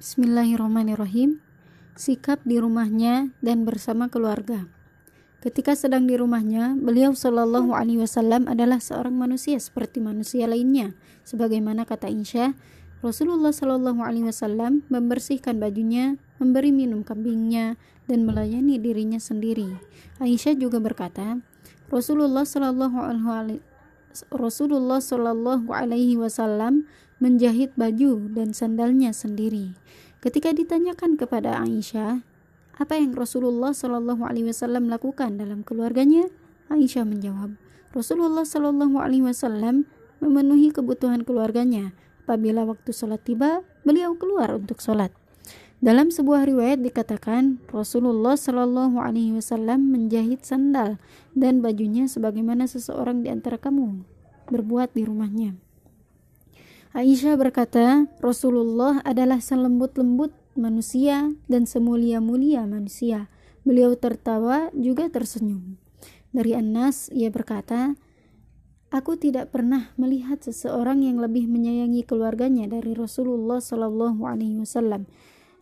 Bismillahirrahmanirrahim. Sikap di rumahnya dan bersama keluarga. Ketika sedang di rumahnya, beliau Shallallahu Alaihi Wasallam adalah seorang manusia seperti manusia lainnya. Sebagaimana kata Insya, Rasulullah Shallallahu Alaihi Wasallam membersihkan bajunya, memberi minum kambingnya, dan melayani dirinya sendiri. Aisyah juga berkata, Rasulullah Shallallahu Alaihi Rasulullah Shallallahu Alaihi Wasallam menjahit baju dan sandalnya sendiri. Ketika ditanyakan kepada Aisyah, apa yang Rasulullah Shallallahu Alaihi Wasallam lakukan dalam keluarganya, Aisyah menjawab, Rasulullah Shallallahu Alaihi Wasallam memenuhi kebutuhan keluarganya. Apabila waktu sholat tiba, beliau keluar untuk sholat. Dalam sebuah riwayat dikatakan Rasulullah Shallallahu Alaihi Wasallam menjahit sandal dan bajunya sebagaimana seseorang di antara kamu berbuat di rumahnya. Aisyah berkata, Rasulullah adalah selembut-lembut manusia dan semulia-mulia manusia. Beliau tertawa juga tersenyum. Dari Anas ia berkata, Aku tidak pernah melihat seseorang yang lebih menyayangi keluarganya dari Rasulullah Shallallahu Alaihi Wasallam.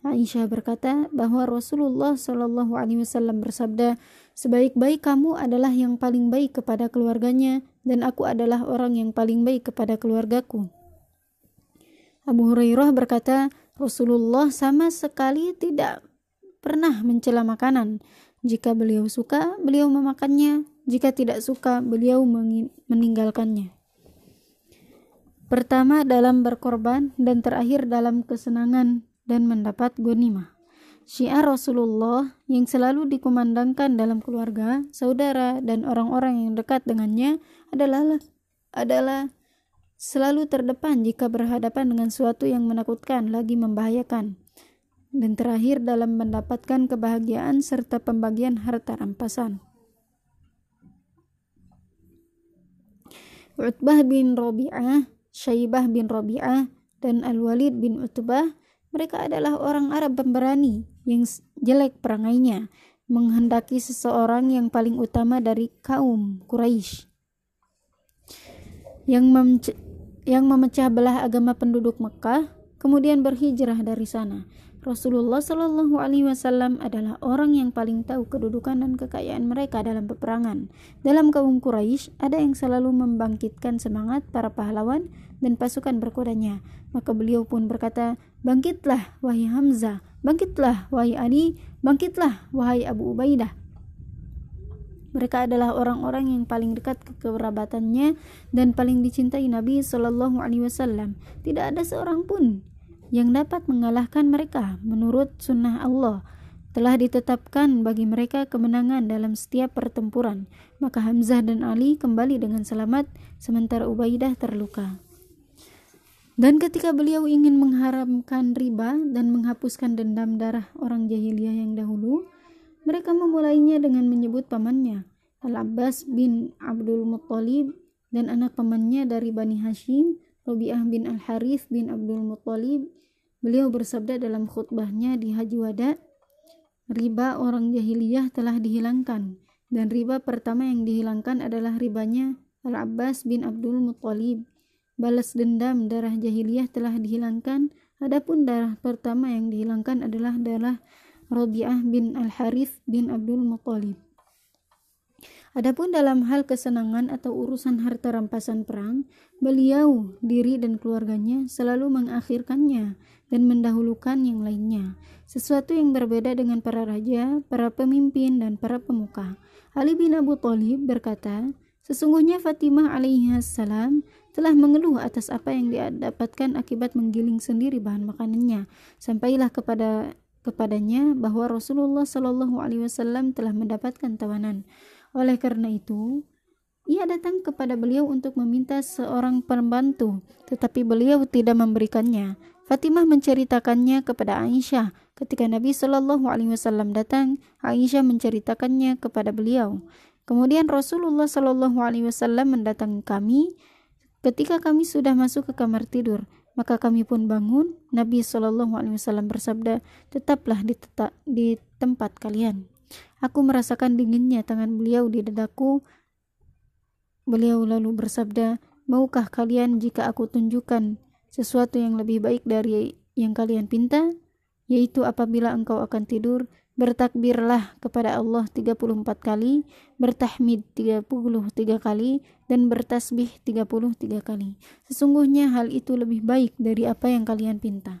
Aisyah berkata bahwa Rasulullah Shallallahu Alaihi Wasallam bersabda, sebaik-baik kamu adalah yang paling baik kepada keluarganya dan aku adalah orang yang paling baik kepada keluargaku. Abu Hurairah berkata, Rasulullah sama sekali tidak pernah mencela makanan. Jika beliau suka, beliau memakannya. Jika tidak suka, beliau meninggalkannya. Pertama dalam berkorban dan terakhir dalam kesenangan dan mendapat gonimah. Syiar Rasulullah yang selalu dikumandangkan dalam keluarga, saudara, dan orang-orang yang dekat dengannya adalah adalah selalu terdepan jika berhadapan dengan sesuatu yang menakutkan lagi membahayakan. Dan terakhir dalam mendapatkan kebahagiaan serta pembagian harta rampasan. Utbah bin Rabi'ah, Syaibah bin Rabi'ah, dan Al-Walid bin Utbah mereka adalah orang Arab pemberani yang jelek perangainya, menghendaki seseorang yang paling utama dari kaum Quraisy yang, yang memecah belah agama penduduk Mekah, kemudian berhijrah dari sana. Rasulullah Shallallahu Alaihi Wasallam adalah orang yang paling tahu kedudukan dan kekayaan mereka dalam peperangan. Dalam kaum Quraisy ada yang selalu membangkitkan semangat para pahlawan dan pasukan berkudanya. Maka beliau pun berkata, bangkitlah wahai Hamzah, bangkitlah wahai Ali, bangkitlah wahai Abu Ubaidah. Mereka adalah orang-orang yang paling dekat ke kekerabatannya dan paling dicintai Nabi Shallallahu Alaihi Wasallam. Tidak ada seorang pun yang dapat mengalahkan mereka menurut sunnah Allah. Telah ditetapkan bagi mereka kemenangan dalam setiap pertempuran. Maka Hamzah dan Ali kembali dengan selamat sementara Ubaidah terluka. Dan ketika beliau ingin mengharamkan riba dan menghapuskan dendam darah orang jahiliyah yang dahulu mereka memulainya dengan menyebut pamannya Al-Abbas bin Abdul Muttalib dan anak pamannya dari Bani Hashim Robiah bin Al-Harith bin Abdul Muttalib, beliau bersabda dalam khutbahnya di Haji Wada, riba orang jahiliyah telah dihilangkan, dan riba pertama yang dihilangkan adalah ribanya Al-Abbas bin Abdul Muttalib. Balas dendam darah jahiliyah telah dihilangkan, adapun darah pertama yang dihilangkan adalah darah Robiah bin Al-Harith bin Abdul Muttalib. Adapun dalam hal kesenangan atau urusan harta rampasan perang, beliau, diri dan keluarganya selalu mengakhirkannya dan mendahulukan yang lainnya. Sesuatu yang berbeda dengan para raja, para pemimpin, dan para pemuka. Ali bin Abu Thalib berkata, Sesungguhnya Fatimah alaihissalam telah mengeluh atas apa yang dia dapatkan akibat menggiling sendiri bahan makanannya. Sampailah kepada kepadanya bahwa Rasulullah Shallallahu Alaihi Wasallam telah mendapatkan tawanan. Oleh karena itu, ia datang kepada beliau untuk meminta seorang pembantu, tetapi beliau tidak memberikannya. Fatimah menceritakannya kepada Aisyah. Ketika Nabi Shallallahu Alaihi Wasallam datang, Aisyah menceritakannya kepada beliau. Kemudian Rasulullah Shallallahu Alaihi Wasallam mendatangi kami. Ketika kami sudah masuk ke kamar tidur, maka kami pun bangun. Nabi Shallallahu Alaihi Wasallam bersabda, tetaplah di, di tempat kalian. Aku merasakan dinginnya tangan beliau di dadaku. Beliau lalu bersabda, Maukah kalian jika aku tunjukkan sesuatu yang lebih baik dari yang kalian pinta? yaitu apabila engkau akan tidur, bertakbirlah kepada Allah 34 kali, bertahmid 33 kali, dan bertasbih 33 kali. Sesungguhnya hal itu lebih baik dari apa yang kalian pinta.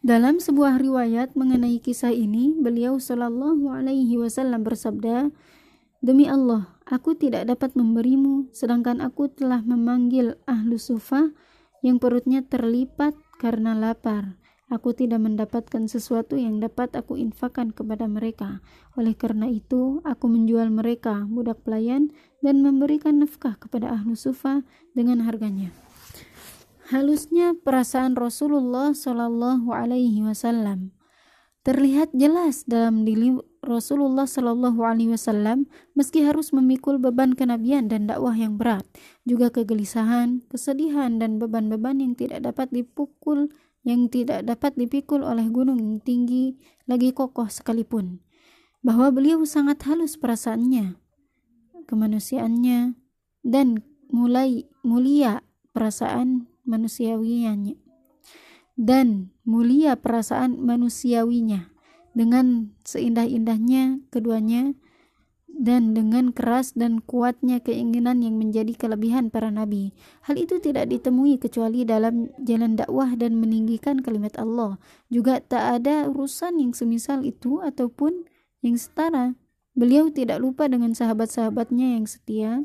Dalam sebuah riwayat mengenai kisah ini, beliau Shallallahu Alaihi Wasallam bersabda, Demi Allah, aku tidak dapat memberimu, sedangkan aku telah memanggil ahlu sufah yang perutnya terlipat karena lapar. Aku tidak mendapatkan sesuatu yang dapat aku infakkan kepada mereka. Oleh karena itu, aku menjual mereka budak pelayan dan memberikan nafkah kepada ahlu sufa dengan harganya. Halusnya perasaan Rasulullah Shallallahu Alaihi Wasallam terlihat jelas dalam diri Rasulullah Shallallahu Alaihi Wasallam meski harus memikul beban kenabian dan dakwah yang berat, juga kegelisahan, kesedihan dan beban-beban yang tidak dapat dipukul yang tidak dapat dipikul oleh gunung yang tinggi lagi kokoh sekalipun. Bahwa beliau sangat halus perasaannya, kemanusiaannya, dan mulai mulia perasaan manusiawinya dan mulia perasaan manusiawinya dengan seindah-indahnya keduanya dan dengan keras dan kuatnya keinginan yang menjadi kelebihan para nabi. Hal itu tidak ditemui kecuali dalam jalan dakwah dan meninggikan kalimat Allah. Juga tak ada urusan yang semisal itu ataupun yang setara. Beliau tidak lupa dengan sahabat-sahabatnya yang setia,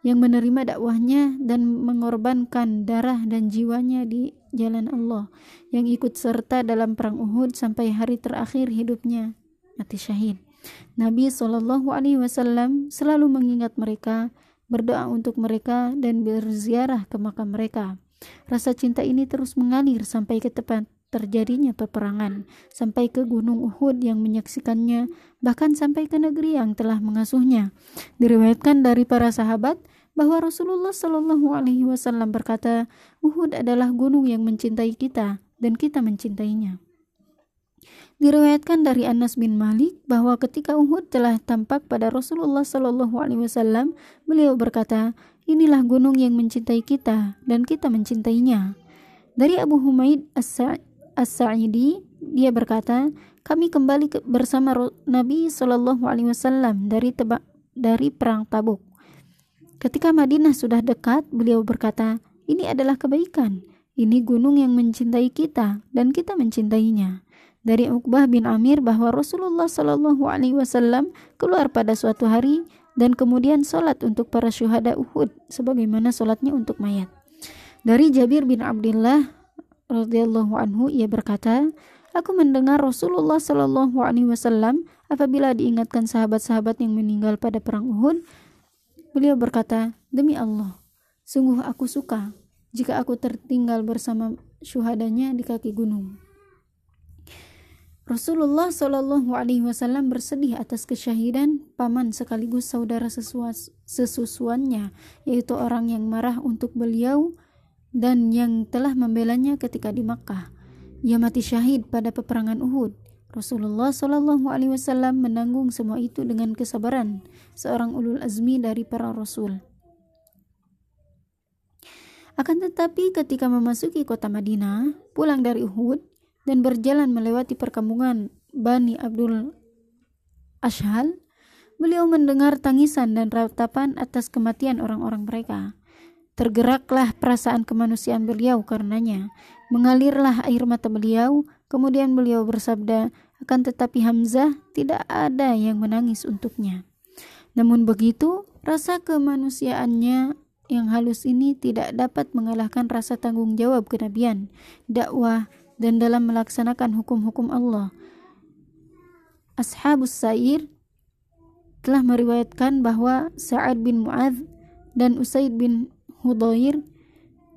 yang menerima dakwahnya dan mengorbankan darah dan jiwanya di jalan Allah, yang ikut serta dalam perang Uhud sampai hari terakhir hidupnya, mati syahid. Nabi Shallallahu Alaihi Wasallam selalu mengingat mereka, berdoa untuk mereka, dan berziarah ke makam mereka. Rasa cinta ini terus mengalir sampai ke tempat terjadinya peperangan, sampai ke Gunung Uhud yang menyaksikannya, bahkan sampai ke negeri yang telah mengasuhnya. Diriwayatkan dari para sahabat bahwa Rasulullah Shallallahu Alaihi Wasallam berkata, Uhud adalah gunung yang mencintai kita dan kita mencintainya. Diriwayatkan dari Anas bin Malik bahwa ketika Uhud telah tampak pada Rasulullah Shallallahu Alaihi Wasallam, beliau berkata, inilah gunung yang mencintai kita dan kita mencintainya. Dari Abu Humaid As-Sa'idi, dia berkata, kami kembali ke, bersama Nabi Shallallahu Alaihi Wasallam dari dari perang Tabuk. Ketika Madinah sudah dekat, beliau berkata, ini adalah kebaikan. Ini gunung yang mencintai kita dan kita mencintainya dari Uqbah bin Amir bahwa Rasulullah Shallallahu Alaihi Wasallam keluar pada suatu hari dan kemudian sholat untuk para syuhada Uhud sebagaimana sholatnya untuk mayat. Dari Jabir bin Abdullah radhiyallahu anhu ia berkata, Aku mendengar Rasulullah Shallallahu Alaihi Wasallam apabila diingatkan sahabat-sahabat yang meninggal pada perang Uhud, beliau berkata, demi Allah, sungguh aku suka jika aku tertinggal bersama syuhadanya di kaki gunung. Rasulullah Shallallahu Alaihi Wasallam bersedih atas kesyahidan paman sekaligus saudara sesusuannya, yaitu orang yang marah untuk beliau dan yang telah membelanya ketika di Makkah. Ia mati syahid pada peperangan Uhud. Rasulullah Shallallahu Alaihi Wasallam menanggung semua itu dengan kesabaran, seorang ulul azmi dari para rasul. Akan tetapi ketika memasuki kota Madinah, pulang dari Uhud, dan berjalan melewati perkampungan Bani Abdul Ashal, beliau mendengar tangisan dan ratapan atas kematian orang-orang mereka. Tergeraklah perasaan kemanusiaan beliau karenanya. Mengalirlah air mata beliau, kemudian beliau bersabda, akan tetapi Hamzah tidak ada yang menangis untuknya. Namun begitu, rasa kemanusiaannya yang halus ini tidak dapat mengalahkan rasa tanggung jawab kenabian, dakwah, dan dalam melaksanakan hukum-hukum Allah. Ashabus Sa'ir telah meriwayatkan bahwa Sa'ad bin Mu'adh dan Usaid bin Hudair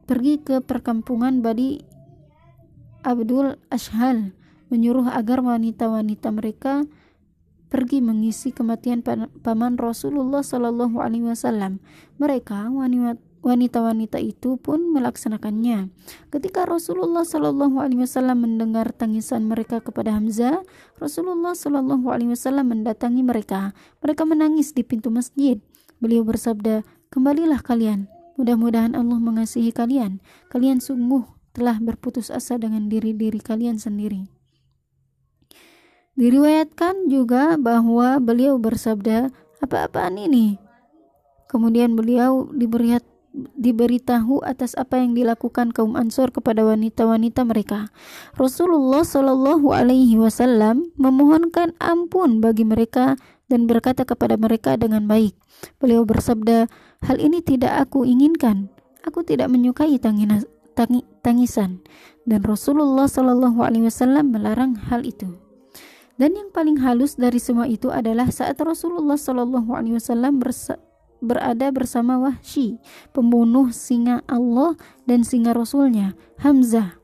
pergi ke perkampungan Badi Abdul Ashhal menyuruh agar wanita-wanita mereka pergi mengisi kematian paman Rasulullah Shallallahu Alaihi Wasallam. Mereka wanita wanita-wanita itu pun melaksanakannya. Ketika Rasulullah Shallallahu Alaihi Wasallam mendengar tangisan mereka kepada Hamzah, Rasulullah Shallallahu Alaihi Wasallam mendatangi mereka. Mereka menangis di pintu masjid. Beliau bersabda, kembalilah kalian. Mudah-mudahan Allah mengasihi kalian. Kalian sungguh telah berputus asa dengan diri-diri kalian sendiri. Diriwayatkan juga bahwa beliau bersabda, apa-apaan ini? Kemudian beliau diberi diberitahu atas apa yang dilakukan kaum Ansor kepada wanita-wanita mereka. Rasulullah Shallallahu Alaihi Wasallam memohonkan ampun bagi mereka dan berkata kepada mereka dengan baik. Beliau bersabda, hal ini tidak aku inginkan. Aku tidak menyukai tangisan. Dan Rasulullah Shallallahu Alaihi Wasallam melarang hal itu. Dan yang paling halus dari semua itu adalah saat Rasulullah Shallallahu Alaihi Wasallam berada bersama Wahsy, pembunuh singa Allah dan singa Rasulnya, Hamzah.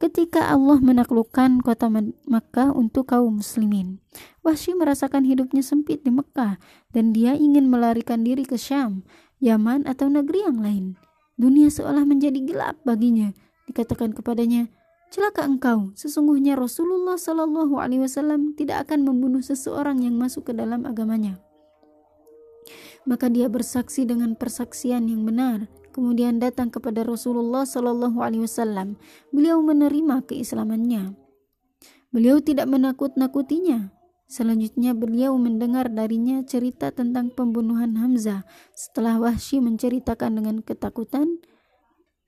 Ketika Allah menaklukkan kota Makkah untuk kaum muslimin, Wahsy merasakan hidupnya sempit di Mekah dan dia ingin melarikan diri ke Syam, Yaman atau negeri yang lain. Dunia seolah menjadi gelap baginya. Dikatakan kepadanya, Celaka engkau, sesungguhnya Rasulullah Shallallahu Alaihi Wasallam tidak akan membunuh seseorang yang masuk ke dalam agamanya. Maka dia bersaksi dengan persaksian yang benar. Kemudian datang kepada Rasulullah Shallallahu Alaihi Wasallam. Beliau menerima keislamannya. Beliau tidak menakut-nakutinya. Selanjutnya beliau mendengar darinya cerita tentang pembunuhan Hamzah. Setelah Wahsy menceritakan dengan ketakutan,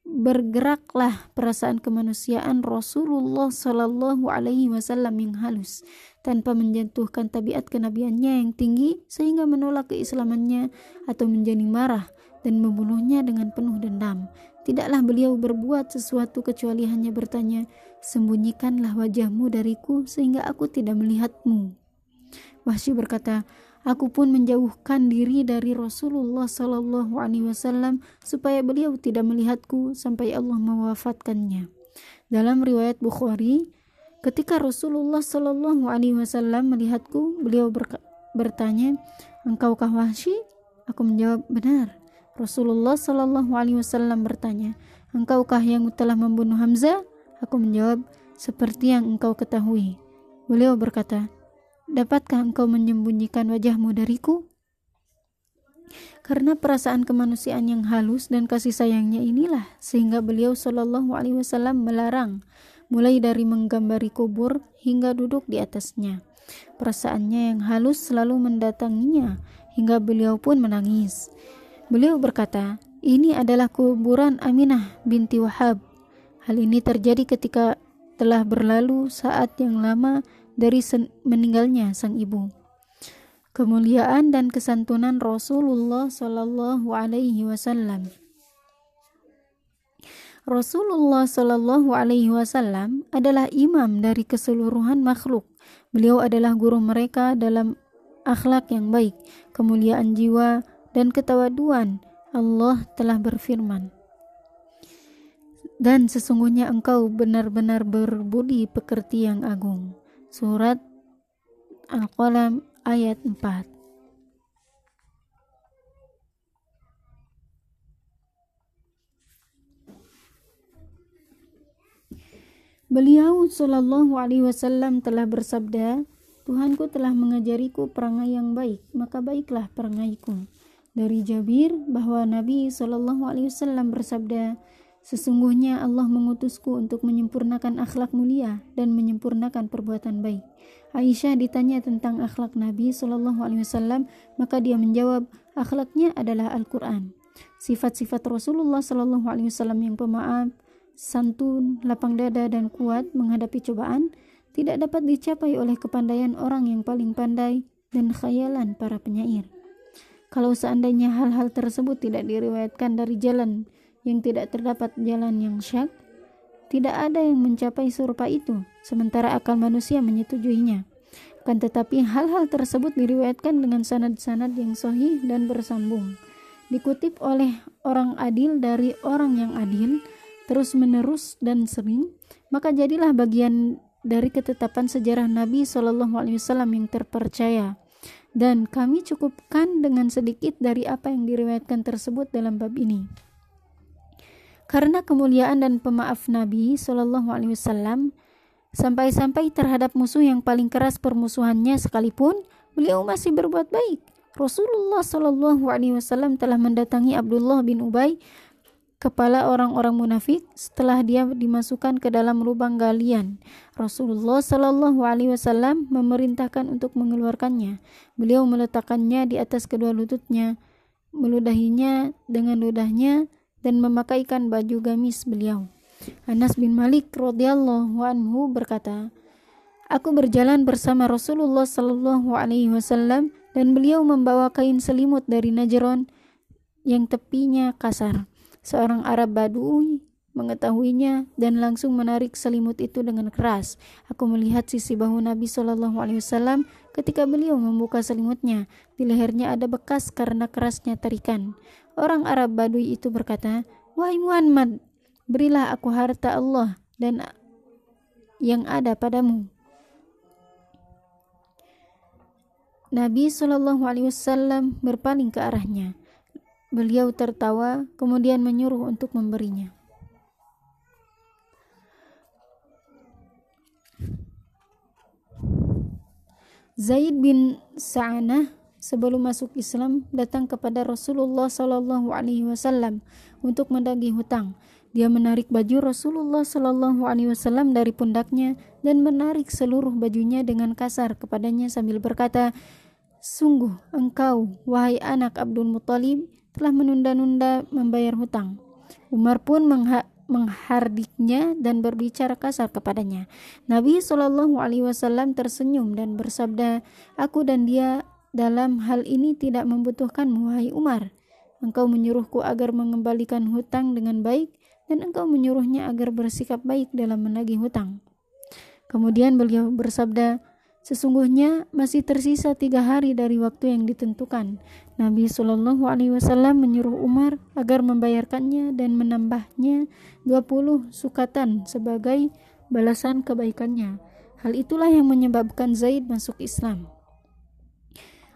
bergeraklah perasaan kemanusiaan Rasulullah Shallallahu Alaihi Wasallam yang halus tanpa menjatuhkan tabiat kenabiannya yang tinggi sehingga menolak keislamannya atau menjadi marah dan membunuhnya dengan penuh dendam. Tidaklah beliau berbuat sesuatu kecuali hanya bertanya, sembunyikanlah wajahmu dariku sehingga aku tidak melihatmu. Wahsy berkata, Aku pun menjauhkan diri dari Rasulullah Sallallahu Alaihi Wasallam supaya beliau tidak melihatku sampai Allah mewafatkannya. Dalam riwayat Bukhari, ketika Rasulullah Sallallahu Alaihi Wasallam melihatku, beliau bertanya, "Engkaukah Wahsy?" Aku menjawab, "Benar." Rasulullah Sallallahu Alaihi Wasallam bertanya, "Engkaukah yang telah membunuh Hamzah?" Aku menjawab, "Seperti yang engkau ketahui." Beliau berkata, Dapatkah engkau menyembunyikan wajahmu dariku? Karena perasaan kemanusiaan yang halus dan kasih sayangnya inilah sehingga beliau Shallallahu Alaihi Wasallam melarang mulai dari menggambari kubur hingga duduk di atasnya. Perasaannya yang halus selalu mendatanginya hingga beliau pun menangis. Beliau berkata, ini adalah kuburan Aminah binti Wahab. Hal ini terjadi ketika telah berlalu saat yang lama dari meninggalnya sang ibu. Kemuliaan dan kesantunan Rasulullah Shallallahu Alaihi Wasallam. Rasulullah Shallallahu Alaihi Wasallam adalah imam dari keseluruhan makhluk. Beliau adalah guru mereka dalam akhlak yang baik, kemuliaan jiwa, dan ketawaduan. Allah telah berfirman, dan sesungguhnya engkau benar-benar berbudi pekerti yang agung. Surat Al-Qalam ayat 4 Beliau Shallallahu Alaihi Wasallam telah bersabda, Tuhanku telah mengajariku perangai yang baik, maka baiklah perangaiku. Dari Jabir bahwa Nabi Shallallahu Alaihi Wasallam bersabda, Sesungguhnya Allah mengutusku untuk menyempurnakan akhlak mulia dan menyempurnakan perbuatan baik. Aisyah ditanya tentang akhlak Nabi Shallallahu Alaihi Wasallam, maka dia menjawab, akhlaknya adalah Al-Quran. Sifat-sifat Rasulullah Shallallahu Alaihi Wasallam yang pemaaf, santun, lapang dada dan kuat menghadapi cobaan tidak dapat dicapai oleh kepandaian orang yang paling pandai dan khayalan para penyair. Kalau seandainya hal-hal tersebut tidak diriwayatkan dari jalan yang tidak terdapat jalan yang syak, tidak ada yang mencapai serupa itu, sementara akal manusia menyetujuinya. Kan tetapi hal-hal tersebut diriwayatkan dengan sanad-sanad yang sahih dan bersambung. Dikutip oleh orang adil dari orang yang adil, terus menerus dan sering, maka jadilah bagian dari ketetapan sejarah Nabi Wasallam yang terpercaya. Dan kami cukupkan dengan sedikit dari apa yang diriwayatkan tersebut dalam bab ini. Karena kemuliaan dan pemaaf Nabi Wasallam sampai-sampai terhadap musuh yang paling keras permusuhannya sekalipun beliau masih berbuat baik. Rasulullah Wasallam telah mendatangi Abdullah bin Ubay kepala orang-orang munafik setelah dia dimasukkan ke dalam lubang galian. Rasulullah Shallallahu Alaihi Wasallam memerintahkan untuk mengeluarkannya. Beliau meletakkannya di atas kedua lututnya, meludahinya dengan ludahnya dan memakaikan baju gamis beliau. Anas bin Malik radhiyallahu anhu berkata, Aku berjalan bersama Rasulullah Shallallahu Alaihi Wasallam dan beliau membawa kain selimut dari Najron yang tepinya kasar. Seorang Arab Badui mengetahuinya dan langsung menarik selimut itu dengan keras. Aku melihat sisi bahu Nabi Shallallahu Alaihi Wasallam ketika beliau membuka selimutnya. Di lehernya ada bekas karena kerasnya tarikan. Orang Arab Badui itu berkata, Wahai Muhammad, berilah aku harta Allah dan yang ada padamu. Nabi Shallallahu Alaihi Wasallam berpaling ke arahnya. Beliau tertawa, kemudian menyuruh untuk memberinya. Zaid bin Sa'anah sebelum masuk Islam datang kepada Rasulullah Wasallam untuk mendagih hutang. Dia menarik baju Rasulullah Wasallam dari pundaknya dan menarik seluruh bajunya dengan kasar kepadanya sambil berkata, Sungguh engkau, wahai anak Abdul Muthalib, telah menunda-nunda membayar hutang. Umar pun mengha menghardiknya dan berbicara kasar kepadanya. Nabi Shallallahu Alaihi Wasallam tersenyum dan bersabda, "Aku dan dia dalam hal ini tidak membutuhkan wahai Umar. Engkau menyuruhku agar mengembalikan hutang dengan baik, dan engkau menyuruhnya agar bersikap baik dalam menagih hutang." Kemudian beliau bersabda, Sesungguhnya masih tersisa tiga hari dari waktu yang ditentukan. Nabi Shallallahu Alaihi Wasallam menyuruh Umar agar membayarkannya dan menambahnya 20 sukatan sebagai balasan kebaikannya. Hal itulah yang menyebabkan Zaid masuk Islam.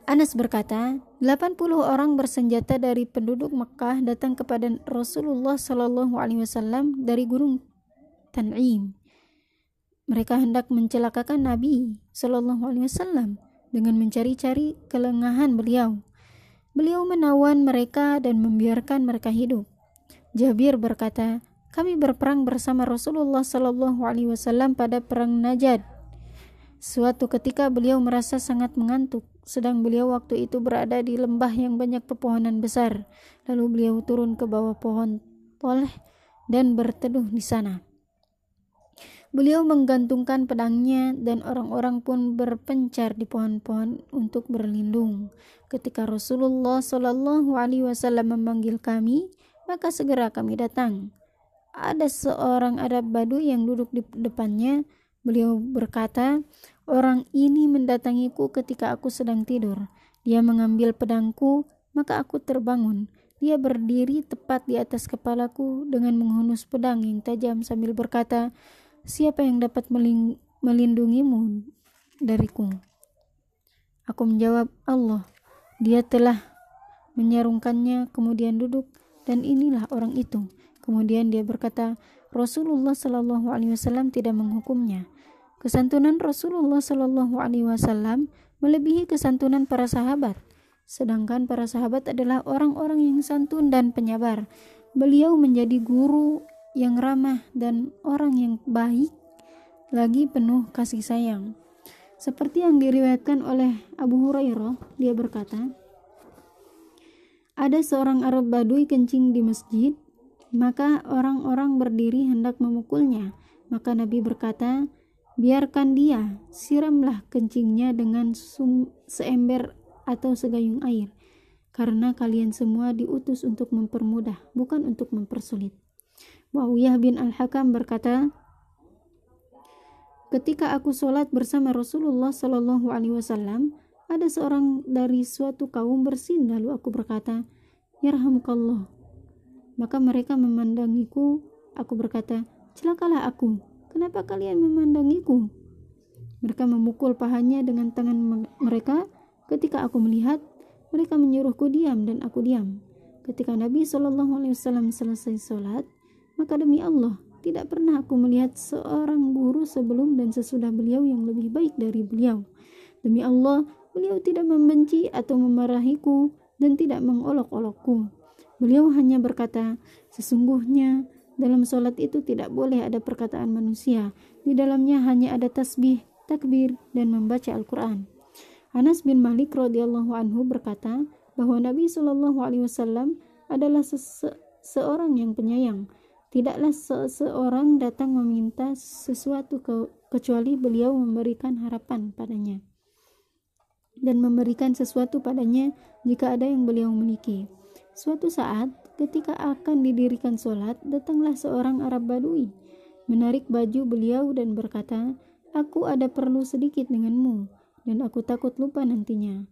Anas berkata, 80 orang bersenjata dari penduduk Mekah datang kepada Rasulullah Shallallahu Alaihi Wasallam dari gunung Tan'im mereka hendak mencelakakan Nabi Shallallahu Alaihi Wasallam dengan mencari-cari kelengahan beliau. Beliau menawan mereka dan membiarkan mereka hidup. Jabir berkata, kami berperang bersama Rasulullah Shallallahu Alaihi Wasallam pada perang Najad. Suatu ketika beliau merasa sangat mengantuk, sedang beliau waktu itu berada di lembah yang banyak pepohonan besar. Lalu beliau turun ke bawah pohon toleh dan berteduh di sana. Beliau menggantungkan pedangnya dan orang-orang pun berpencar di pohon-pohon untuk berlindung. Ketika Rasulullah Shallallahu Alaihi Wasallam memanggil kami, maka segera kami datang. Ada seorang Arab Badu yang duduk di depannya. Beliau berkata, Orang ini mendatangiku ketika aku sedang tidur. Dia mengambil pedangku, maka aku terbangun. Dia berdiri tepat di atas kepalaku dengan menghunus pedang yang tajam sambil berkata, Siapa yang dapat melindungimu dariku? Aku menjawab, Allah. Dia telah menyarungkannya, kemudian duduk, dan inilah orang itu. Kemudian dia berkata, Rasulullah Shallallahu Alaihi Wasallam tidak menghukumnya. Kesantunan Rasulullah Shallallahu Alaihi Wasallam melebihi kesantunan para sahabat. Sedangkan para sahabat adalah orang-orang yang santun dan penyabar. Beliau menjadi guru yang ramah dan orang yang baik lagi penuh kasih sayang. Seperti yang diriwayatkan oleh Abu Hurairah, dia berkata, ada seorang Arab Badui kencing di masjid, maka orang-orang berdiri hendak memukulnya. Maka Nabi berkata, biarkan dia, siramlah kencingnya dengan seember atau segayung air, karena kalian semua diutus untuk mempermudah, bukan untuk mempersulit. Muawiyah bin Al-Hakam berkata, Ketika aku sholat bersama Rasulullah Shallallahu Alaihi Wasallam, ada seorang dari suatu kaum bersin lalu aku berkata, Yarhamukallah. Maka mereka memandangiku, aku berkata, celakalah aku, kenapa kalian memandangiku? Mereka memukul pahanya dengan tangan mereka, ketika aku melihat, mereka menyuruhku diam dan aku diam. Ketika Nabi Shallallahu Alaihi Wasallam selesai sholat, maka demi Allah, tidak pernah aku melihat seorang guru sebelum dan sesudah beliau yang lebih baik dari beliau. Demi Allah, beliau tidak membenci atau memarahiku dan tidak mengolok-olokku. Beliau hanya berkata, sesungguhnya dalam sholat itu tidak boleh ada perkataan manusia. Di dalamnya hanya ada tasbih, takbir, dan membaca Al-Quran. Anas bin Malik radhiyallahu anhu berkata bahwa Nabi Shallallahu alaihi wasallam adalah seorang yang penyayang. Tidaklah seseorang datang meminta sesuatu ke kecuali beliau memberikan harapan padanya dan memberikan sesuatu padanya jika ada yang beliau miliki. Suatu saat, ketika akan didirikan sholat, datanglah seorang Arab Badui, menarik baju beliau dan berkata, Aku ada perlu sedikit denganmu, dan aku takut lupa nantinya.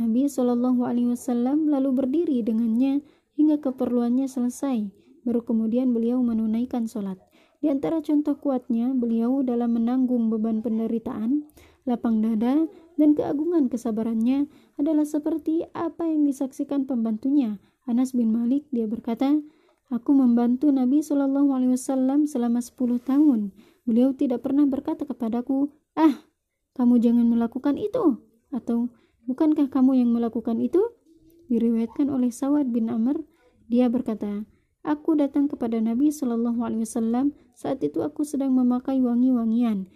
Nabi Shallallahu Alaihi Wasallam lalu berdiri dengannya hingga keperluannya selesai, baru kemudian beliau menunaikan sholat. Di antara contoh kuatnya, beliau dalam menanggung beban penderitaan, lapang dada, dan keagungan kesabarannya adalah seperti apa yang disaksikan pembantunya, Anas bin Malik dia berkata, Aku membantu Nabi Shallallahu Alaihi Wasallam selama 10 tahun. Beliau tidak pernah berkata kepadaku, ah, kamu jangan melakukan itu, atau bukankah kamu yang melakukan itu? Diriwayatkan oleh Sawad bin Amr, dia berkata, Aku datang kepada Nabi Shallallahu Alaihi Wasallam saat itu aku sedang memakai wangi-wangian.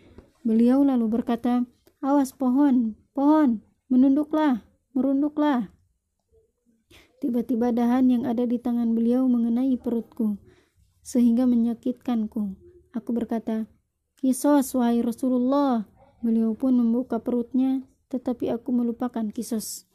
Beliau lalu berkata, Awas pohon, pohon, menunduklah, merunduklah. Tiba-tiba dahan yang ada di tangan beliau mengenai perutku, sehingga menyakitkanku. Aku berkata, Kisos, wahai Rasulullah. Beliau pun membuka perutnya, tetapi aku melupakan kisos.